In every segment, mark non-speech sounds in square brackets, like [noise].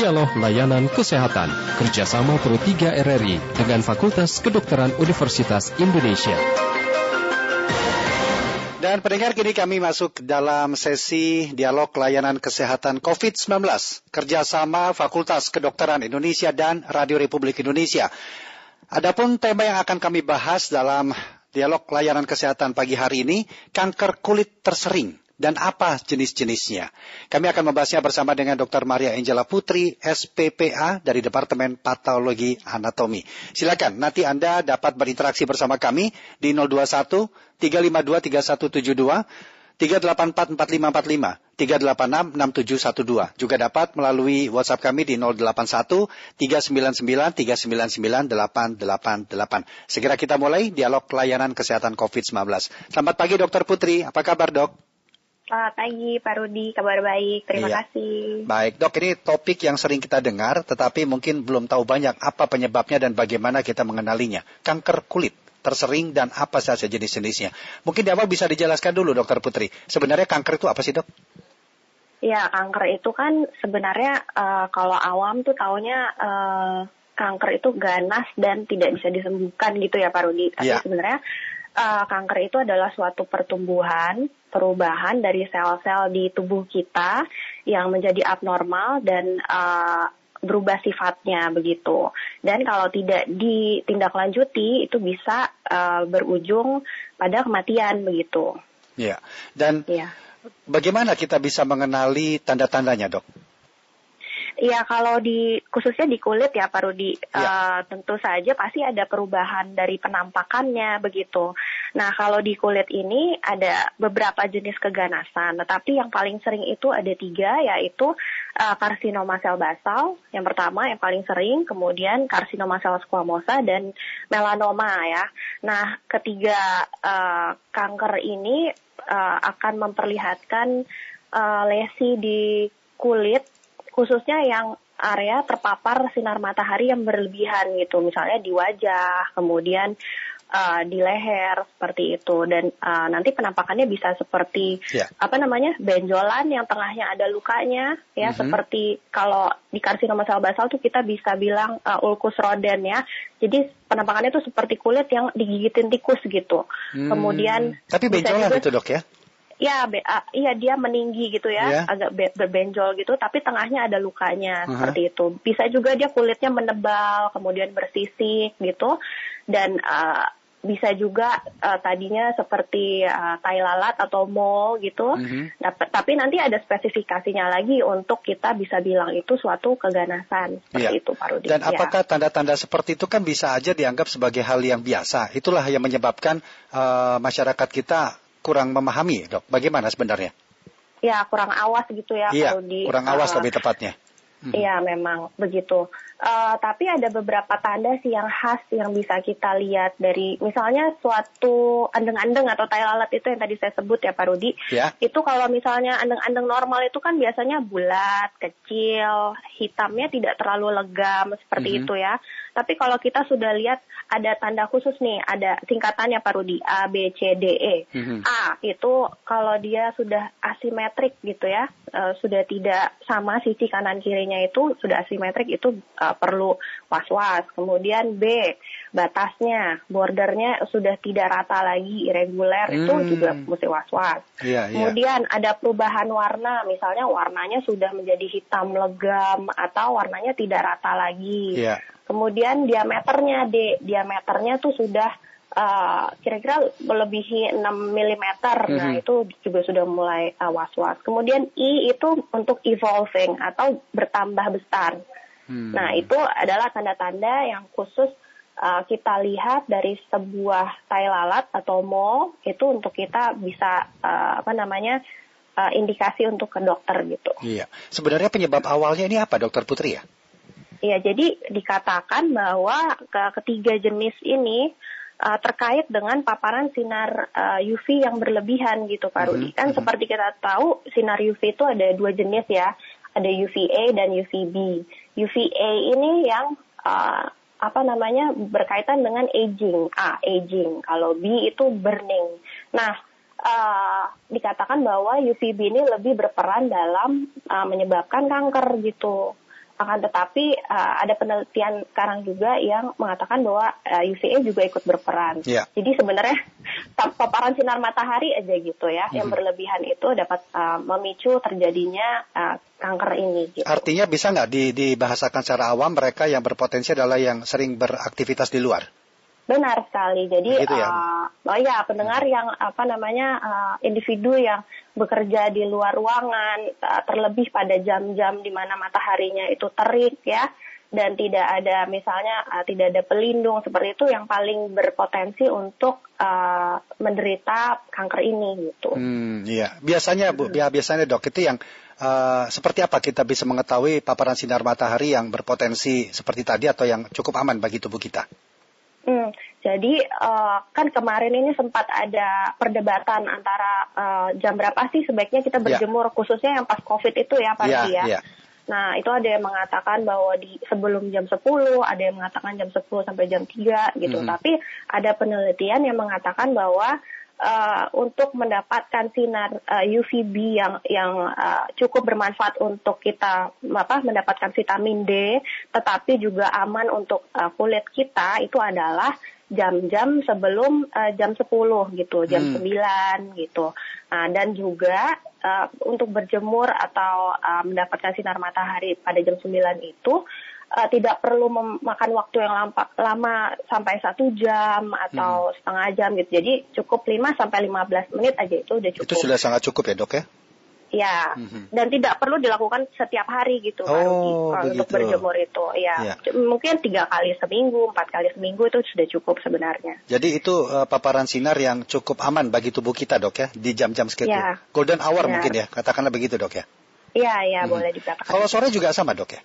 Dialog Layanan Kesehatan kerjasama Pro 3 RRI dengan Fakultas Kedokteran Universitas Indonesia. Dan pendengar kini kami masuk dalam sesi dialog layanan kesehatan COVID-19 kerjasama Fakultas Kedokteran Indonesia dan Radio Republik Indonesia. Adapun tema yang akan kami bahas dalam dialog layanan kesehatan pagi hari ini, kanker kulit tersering dan apa jenis-jenisnya. Kami akan membahasnya bersama dengan Dr. Maria Angela Putri, SPPA dari Departemen Patologi Anatomi. Silakan, nanti Anda dapat berinteraksi bersama kami di 021 352 3172 384 4545 386 6712. Juga dapat melalui WhatsApp kami di 081 399 399 888. Segera kita mulai dialog layanan kesehatan COVID-19. Selamat pagi Dokter Putri, apa kabar dok? Selamat pagi Pak Rudi, kabar baik, terima iya. kasih. Baik dok, ini topik yang sering kita dengar tetapi mungkin belum tahu banyak apa penyebabnya dan bagaimana kita mengenalinya. Kanker kulit tersering dan apa saja jenis-jenisnya. Mungkin di awal bisa dijelaskan dulu dokter Putri, sebenarnya kanker itu apa sih dok? Ya, kanker itu kan sebenarnya uh, kalau awam tuh taunya uh, kanker itu ganas dan tidak bisa disembuhkan gitu ya Pak Rudi. Tapi ya. sebenarnya uh, kanker itu adalah suatu pertumbuhan, perubahan dari sel-sel di tubuh kita yang menjadi abnormal dan uh, berubah sifatnya begitu. Dan kalau tidak ditindaklanjuti itu bisa uh, berujung pada kematian begitu. Iya. Dan ya. bagaimana kita bisa mengenali tanda-tandanya, Dok? Ya kalau di khususnya di kulit ya Pak Rudi, ya. uh, tentu saja pasti ada perubahan dari penampakannya begitu. Nah kalau di kulit ini ada beberapa jenis keganasan, tetapi yang paling sering itu ada tiga yaitu uh, karsinoma sel basal yang pertama yang paling sering, kemudian karsinoma sel squamosa dan melanoma ya. Nah ketiga uh, kanker ini uh, akan memperlihatkan uh, lesi di kulit khususnya yang area terpapar sinar matahari yang berlebihan gitu, misalnya di wajah, kemudian uh, di leher seperti itu dan uh, nanti penampakannya bisa seperti yeah. apa namanya benjolan yang tengahnya ada lukanya ya mm -hmm. seperti kalau di karsinoma sel basal tuh kita bisa bilang uh, ulkus roden ya jadi penampakannya tuh seperti kulit yang digigitin tikus gitu hmm. kemudian tapi benjolan itu dok ya Ya, be, uh, iya dia meninggi gitu ya, yeah. agak be, berbenjol gitu, tapi tengahnya ada lukanya uh -huh. seperti itu. Bisa juga dia kulitnya menebal, kemudian bersisik gitu, dan uh, bisa juga uh, tadinya seperti uh, tai lalat atau mole gitu. Uh -huh. nah, tapi nanti ada spesifikasinya lagi untuk kita bisa bilang itu suatu keganasan seperti yeah. itu, Pak Rudi. Dan ya. apakah tanda-tanda seperti itu kan bisa aja dianggap sebagai hal yang biasa? Itulah yang menyebabkan uh, masyarakat kita kurang memahami, dok. Bagaimana sebenarnya? Ya, kurang awas gitu ya. Iya, kalau di, kurang awas uh, lebih tepatnya. Hmm. Iya, hmm. memang begitu. Uh, tapi ada beberapa tanda sih yang khas yang bisa kita lihat dari misalnya suatu andeng-andeng atau tai lalat itu yang tadi saya sebut ya Pak Rudi. Ya. Itu kalau misalnya andeng-andeng normal itu kan biasanya bulat, kecil, hitamnya tidak terlalu legam seperti -hmm. itu ya. Tapi kalau kita sudah lihat ada tanda khusus nih, ada singkatannya Pak Rudi, A, B, C, D, E. -hmm. A itu kalau dia sudah asimetrik gitu ya, uh, sudah tidak sama sisi kanan kirinya itu sudah asimetrik itu uh, perlu was-was. Kemudian B, batasnya, bordernya sudah tidak rata lagi, irregular, hmm. itu juga mesti was-was. Yeah, yeah. Kemudian ada perubahan warna, misalnya warnanya sudah menjadi hitam legam atau warnanya tidak rata lagi. Yeah. Kemudian diameternya D, diameternya tuh sudah uh, kira-kira melebihi 6 mm. Mm-hmm. Nah, itu juga sudah mulai uh, was-was. Kemudian I itu untuk evolving atau bertambah besar. Hmm. Nah, itu adalah tanda-tanda yang khusus uh, kita lihat dari sebuah tai lalat atau mole itu untuk kita bisa uh, apa namanya uh, indikasi untuk ke dokter gitu. Iya. Sebenarnya penyebab awalnya ini apa, Dokter Putri ya? Iya, jadi dikatakan bahwa ke ketiga jenis ini uh, terkait dengan paparan sinar uh, UV yang berlebihan gitu Pak Rudi. Mm -hmm. Kan mm -hmm. seperti kita tahu sinar UV itu ada dua jenis ya ada UVA dan UVB. UVA ini yang uh, apa namanya berkaitan dengan aging. A, aging. Kalau B itu burning. Nah, uh, dikatakan bahwa UVB ini lebih berperan dalam uh, menyebabkan kanker gitu. Akan tetapi uh, ada penelitian sekarang juga yang mengatakan bahwa uh, UVA juga ikut berperan. Yeah. Jadi sebenarnya [laughs] paparan sinar matahari aja gitu ya, mm-hmm. yang berlebihan itu dapat uh, memicu terjadinya uh, kanker ini. Gitu. Artinya bisa nggak di, dibahasakan secara awam mereka yang berpotensi adalah yang sering beraktivitas di luar? Benar sekali. Jadi ya? uh, oh ya pendengar yang apa namanya uh, individu yang bekerja di luar ruangan uh, terlebih pada jam-jam di mana mataharinya itu terik ya dan tidak ada misalnya uh, tidak ada pelindung seperti itu yang paling berpotensi untuk uh, menderita kanker ini gitu. Hmm, iya. Biasanya Bu, hmm. biasanya Dok itu yang uh, seperti apa kita bisa mengetahui paparan sinar matahari yang berpotensi seperti tadi atau yang cukup aman bagi tubuh kita? Hmm, jadi uh, kan kemarin ini sempat ada perdebatan antara uh, jam berapa sih sebaiknya kita ya. berjemur yeah. khususnya yang pas COVID itu ya Pak yeah, ya. Yeah. Nah, itu ada yang mengatakan bahwa di sebelum jam 10, ada yang mengatakan jam 10 sampai jam 3 gitu. Mm -hmm. Tapi ada penelitian yang mengatakan bahwa uh, untuk mendapatkan sinar uh, UVB yang yang uh, cukup bermanfaat untuk kita apa mendapatkan vitamin D tetapi juga aman untuk uh, kulit kita itu adalah jam-jam sebelum uh, jam 10 gitu, jam hmm. 9 gitu. Nah, dan juga uh, untuk berjemur atau uh, mendapatkan sinar matahari pada jam 9 itu uh, tidak perlu memakan waktu yang lama, lama sampai satu jam atau hmm. setengah jam gitu. Jadi cukup 5 sampai 15 menit aja itu udah cukup. Itu sudah sangat cukup ya dok ya? Ya, mm-hmm. dan tidak perlu dilakukan setiap hari gitu oh, kalau untuk berjemur itu. Ya, ya, mungkin tiga kali seminggu, empat kali seminggu itu sudah cukup sebenarnya. Jadi itu uh, paparan sinar yang cukup aman bagi tubuh kita dok ya di jam-jam segitu. Ya. Golden hour ya. mungkin ya, katakanlah begitu dok ya. Iya, iya hmm boleh dikatakan. Kalau sore juga sama dok ya?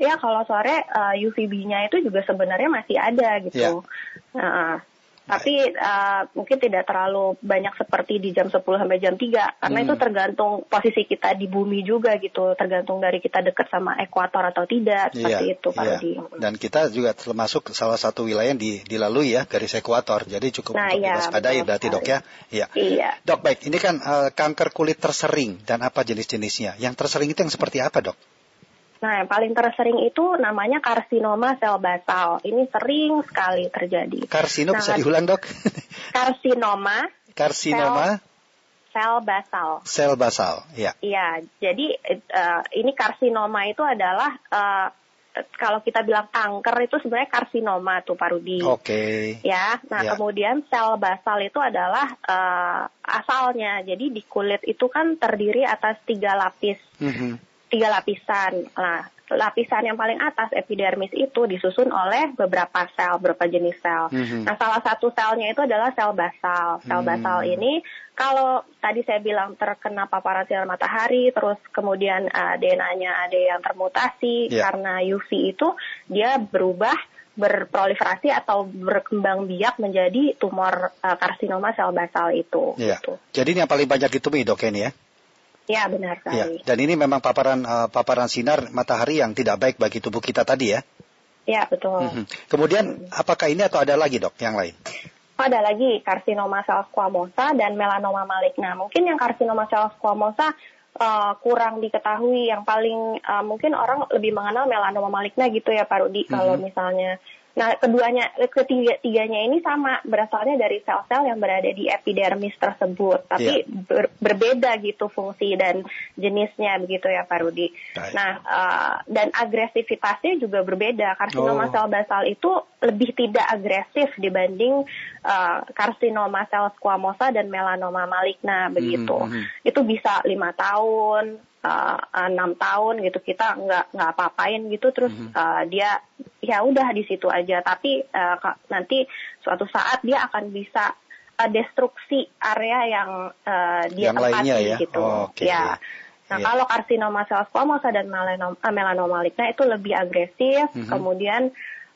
Ya kalau sore uh, eh, UVB-nya itu juga sebenarnya masih ada gitu. Yeah. Nah, tapi uh, mungkin tidak terlalu banyak seperti di jam 10 sampai jam 3 karena hmm. itu tergantung posisi kita di bumi juga gitu, tergantung dari kita dekat sama ekuator atau tidak seperti yeah, itu Pak yeah. Dan kita juga termasuk salah satu wilayah yang di, dilalui ya garis ekuator. Jadi cukup nah, untuk iya, diwaspadai berarti Dok ya. Iya. iya. Dok baik, ini kan uh, kanker kulit tersering dan apa jenis-jenisnya? Yang tersering itu yang seperti apa, Dok? Nah, yang paling tersering itu namanya karsinoma sel basal. Ini sering sekali terjadi. Karsino nah, bisa diulang, Dok? karsinoma. Karsinoma. Sel, sel basal. Sel basal, ya. Iya, jadi uh, ini karsinoma itu adalah uh, kalau kita bilang kanker itu sebenarnya karsinoma tuh Pak Rudi. Oke. Okay. Ya, nah ya. kemudian sel basal itu adalah uh, asalnya. Jadi di kulit itu kan terdiri atas tiga lapis. Mm -hmm tiga lapisan. Nah, lapisan yang paling atas epidermis itu disusun oleh beberapa sel, beberapa jenis sel. Mm-hmm. Nah, salah satu selnya itu adalah sel basal. Sel mm-hmm. basal ini kalau tadi saya bilang terkena paparan sinar matahari, terus kemudian uh, DNA-nya ada yang termutasi yeah. karena UV itu dia berubah berproliferasi atau berkembang biak menjadi tumor uh, karsinoma sel basal itu. Yeah. Gitu. Jadi ini yang paling banyak ditemui dok ini ya? Ya benar sekali. Ya, dan ini memang paparan uh, paparan sinar matahari yang tidak baik bagi tubuh kita tadi ya? Ya betul. Mm -hmm. Kemudian apakah ini atau ada lagi dok yang lain? Ada lagi karsinoma sel squamosa dan melanoma maligna. Mungkin yang karsinoma sel squamosa uh, kurang diketahui. Yang paling uh, mungkin orang lebih mengenal melanoma maligna gitu ya Pak Rudi. Mm -hmm. Kalau misalnya Nah, keduanya, ketiga tiganya ini sama berasalnya dari sel-sel yang berada di epidermis tersebut, tapi yeah. ber, berbeda gitu fungsi dan jenisnya begitu ya Pak Rudi. Right. Nah, uh, dan agresivitasnya juga berbeda. Karsinoma oh. sel basal itu lebih tidak agresif dibanding uh, karsinoma sel squamosa dan melanoma maligna begitu. Mm -hmm. Itu bisa lima tahun, enam uh, tahun gitu kita nggak nggak apa-apain gitu terus mm -hmm. uh, dia ya udah di situ aja tapi uh, nanti suatu saat dia akan bisa uh, destruksi area yang uh, dia yang tempati ya? gitu oh, okay. ya Nah, yeah. kalau karsinoma sel squamosa dan melanoma, melanoma maligna itu lebih agresif, mm -hmm. kemudian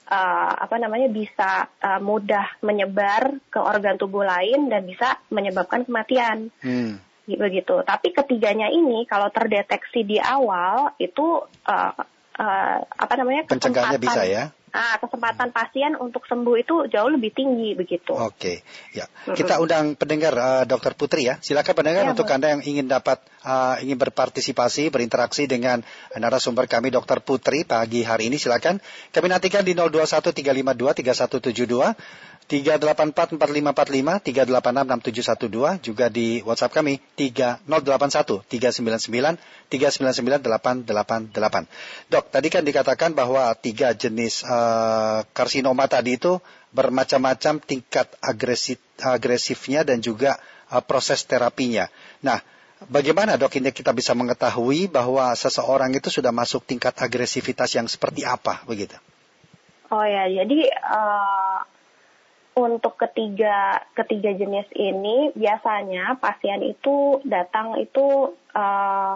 uh, apa namanya bisa uh, mudah menyebar ke organ tubuh lain dan bisa menyebabkan kematian. Mm begitu. Tapi ketiganya ini kalau terdeteksi di awal itu uh, uh, apa namanya pencegahannya bisa ya? ah, kesempatan pasien untuk sembuh itu jauh lebih tinggi begitu. Oke, ya. Kita undang pendengar uh, Dokter Putri ya. Silakan pendengar ya, untuk Anda yang ingin dapat uh, ingin berpartisipasi, berinteraksi dengan narasumber kami Dokter Putri pagi hari ini silakan. Kami nantikan di 021 352 3172 3844545, 3866712, juga di WhatsApp kami 3081 399 399 Dok, tadi kan dikatakan bahwa tiga jenis uh, karsinoma tadi itu bermacam-macam tingkat agresif, agresifnya dan juga uh, proses terapinya. Nah, bagaimana dok ini kita bisa mengetahui bahwa seseorang itu sudah masuk tingkat agresivitas yang seperti apa begitu? Oh ya, jadi uh, untuk ketiga ketiga jenis ini biasanya pasien itu datang itu uh,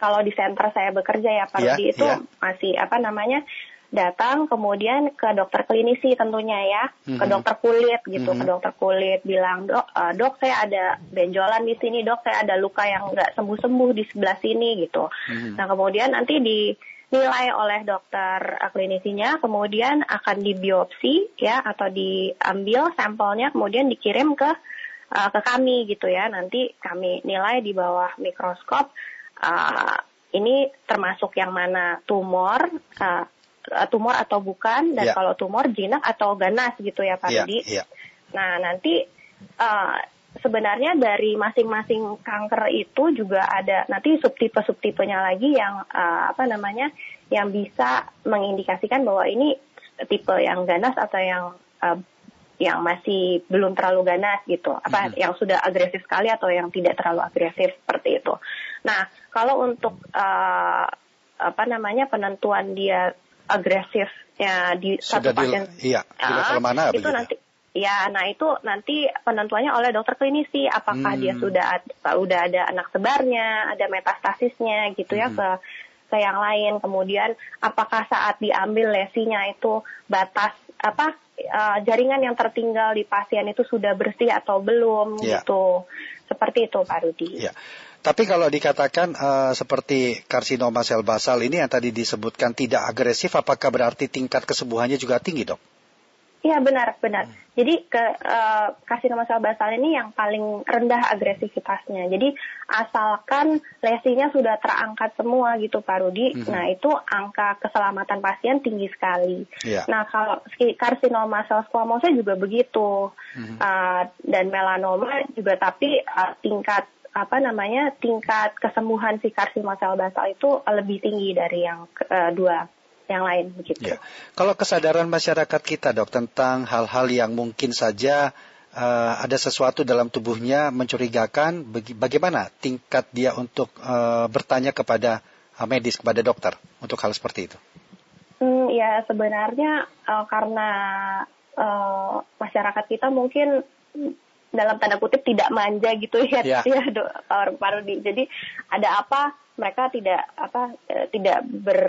kalau di center saya bekerja ya Pak yeah, Rudi itu yeah. masih apa namanya datang kemudian ke dokter klinisi tentunya ya mm-hmm. ke dokter kulit gitu mm-hmm. ke dokter kulit bilang dok uh, dok saya ada benjolan di sini dok saya ada luka yang nggak sembuh sembuh di sebelah sini gitu mm-hmm. nah kemudian nanti di dinilai oleh dokter klinisinya, kemudian akan dibiopsi ya atau diambil sampelnya, kemudian dikirim ke uh, ke kami gitu ya. Nanti kami nilai di bawah mikroskop uh, ini termasuk yang mana tumor, uh, tumor atau bukan, dan yeah. kalau tumor jinak atau ganas gitu ya Pak yeah, Rudi. Yeah. Nah nanti uh, sebenarnya dari masing-masing kanker itu juga ada nanti subtipe subtipenya lagi yang uh, apa namanya yang bisa mengindikasikan bahwa ini tipe yang ganas atau yang uh, yang masih belum terlalu ganas gitu apa hmm. yang sudah agresif sekali atau yang tidak terlalu agresif seperti itu. Nah kalau untuk uh, apa namanya penentuan dia agresifnya di sudah satu pasien, iya, di level mana itu nanti Ya, nah itu nanti penentuannya oleh dokter klinisi apakah hmm. dia sudah sudah ada anak sebarnya, ada metastasisnya gitu ya hmm. ke ke yang lain. Kemudian apakah saat diambil lesinya itu batas apa uh, jaringan yang tertinggal di pasien itu sudah bersih atau belum yeah. gitu. Seperti itu Pak Rudi. Yeah. Tapi kalau dikatakan uh, seperti karsinoma sel basal ini yang tadi disebutkan tidak agresif, apakah berarti tingkat kesembuhannya juga tinggi dok? Iya benar benar. Hmm. Jadi ke uh, karsinoma sel basal ini yang paling rendah agresivitasnya. Jadi asalkan lesinya sudah terangkat semua gitu Pak Rudi, hmm. nah itu angka keselamatan pasien tinggi sekali. Yeah. Nah kalau karsinoma sel squamosa juga begitu hmm. uh, dan melanoma juga tapi uh, tingkat apa namanya tingkat kesembuhan si karsinoma sel basal itu lebih tinggi dari yang uh, dua yang lain begitu. Ya. Kalau kesadaran masyarakat kita dok tentang hal-hal yang mungkin saja uh, ada sesuatu dalam tubuhnya mencurigakan, bagaimana tingkat dia untuk uh, bertanya kepada uh, medis kepada dokter untuk hal seperti itu? Hmm, ya sebenarnya uh, karena uh, masyarakat kita mungkin dalam tanda kutip tidak manja gitu ya, ya, [laughs] ya Pak Rudi. Jadi ada apa mereka tidak apa eh, tidak ber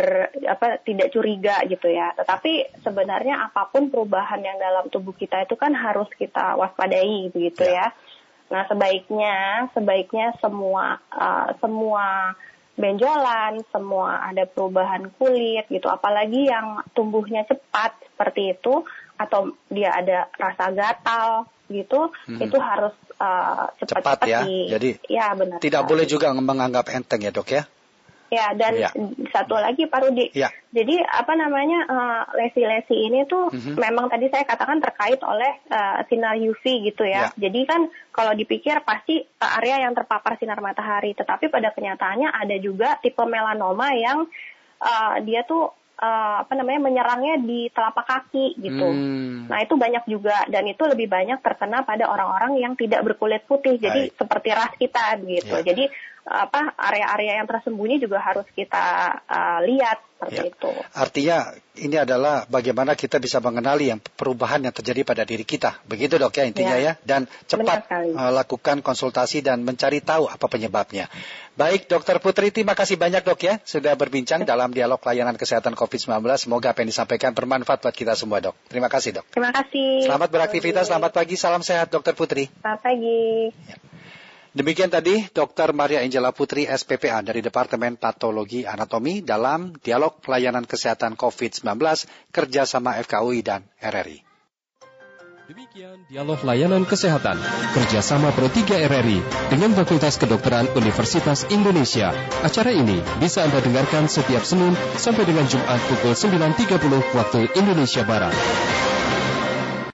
apa tidak curiga gitu ya. Tetapi sebenarnya apa pun perubahan yang dalam tubuh kita itu kan harus kita waspadai begitu ya. ya. Nah sebaiknya sebaiknya semua uh, semua benjolan, semua ada perubahan kulit gitu, apalagi yang tumbuhnya cepat seperti itu atau dia ada rasa gatal gitu, hmm. itu harus uh, cepat-cepat ya. Di, Jadi ya benar. Tidak sekali. boleh juga menganggap enteng ya dok ya. Ya dan ya. satu lagi Pak Rudi. Ya. Jadi apa namanya lesi lesi-lesi ini tuh mm-hmm. memang tadi saya katakan terkait oleh uh, sinar UV gitu ya. ya. Jadi kan kalau dipikir pasti area yang terpapar sinar matahari, tetapi pada kenyataannya ada juga tipe melanoma yang uh, dia tuh uh, apa namanya menyerangnya di telapak kaki gitu. Hmm. Nah itu banyak juga dan itu lebih banyak terkena pada orang-orang yang tidak berkulit putih. Jadi Baik. seperti ras kita begitu. Ya. Jadi apa area-area yang tersembunyi juga harus kita uh, lihat seperti ya. itu. Artinya ini adalah bagaimana kita bisa mengenali yang perubahan yang terjadi pada diri kita. Begitu dok ya intinya ya. ya. Dan cepat uh, lakukan konsultasi dan mencari tahu apa penyebabnya. Baik dokter Putri terima kasih banyak dok ya sudah berbincang dalam dialog layanan kesehatan COVID-19. Semoga apa yang disampaikan bermanfaat buat kita semua dok. Terima kasih dok. Terima kasih. Selamat beraktivitas, selamat pagi, salam sehat dokter Putri. Selamat pagi. Ya. Demikian tadi Dr. Maria Angela Putri SPPA dari Departemen Patologi Anatomi dalam dialog pelayanan kesehatan COVID-19 kerjasama FKUI dan RRI. Demikian dialog layanan kesehatan kerjasama Pro 3 RRI dengan Fakultas Kedokteran Universitas Indonesia. Acara ini bisa Anda dengarkan setiap Senin sampai dengan Jumat pukul 9.30 waktu Indonesia Barat.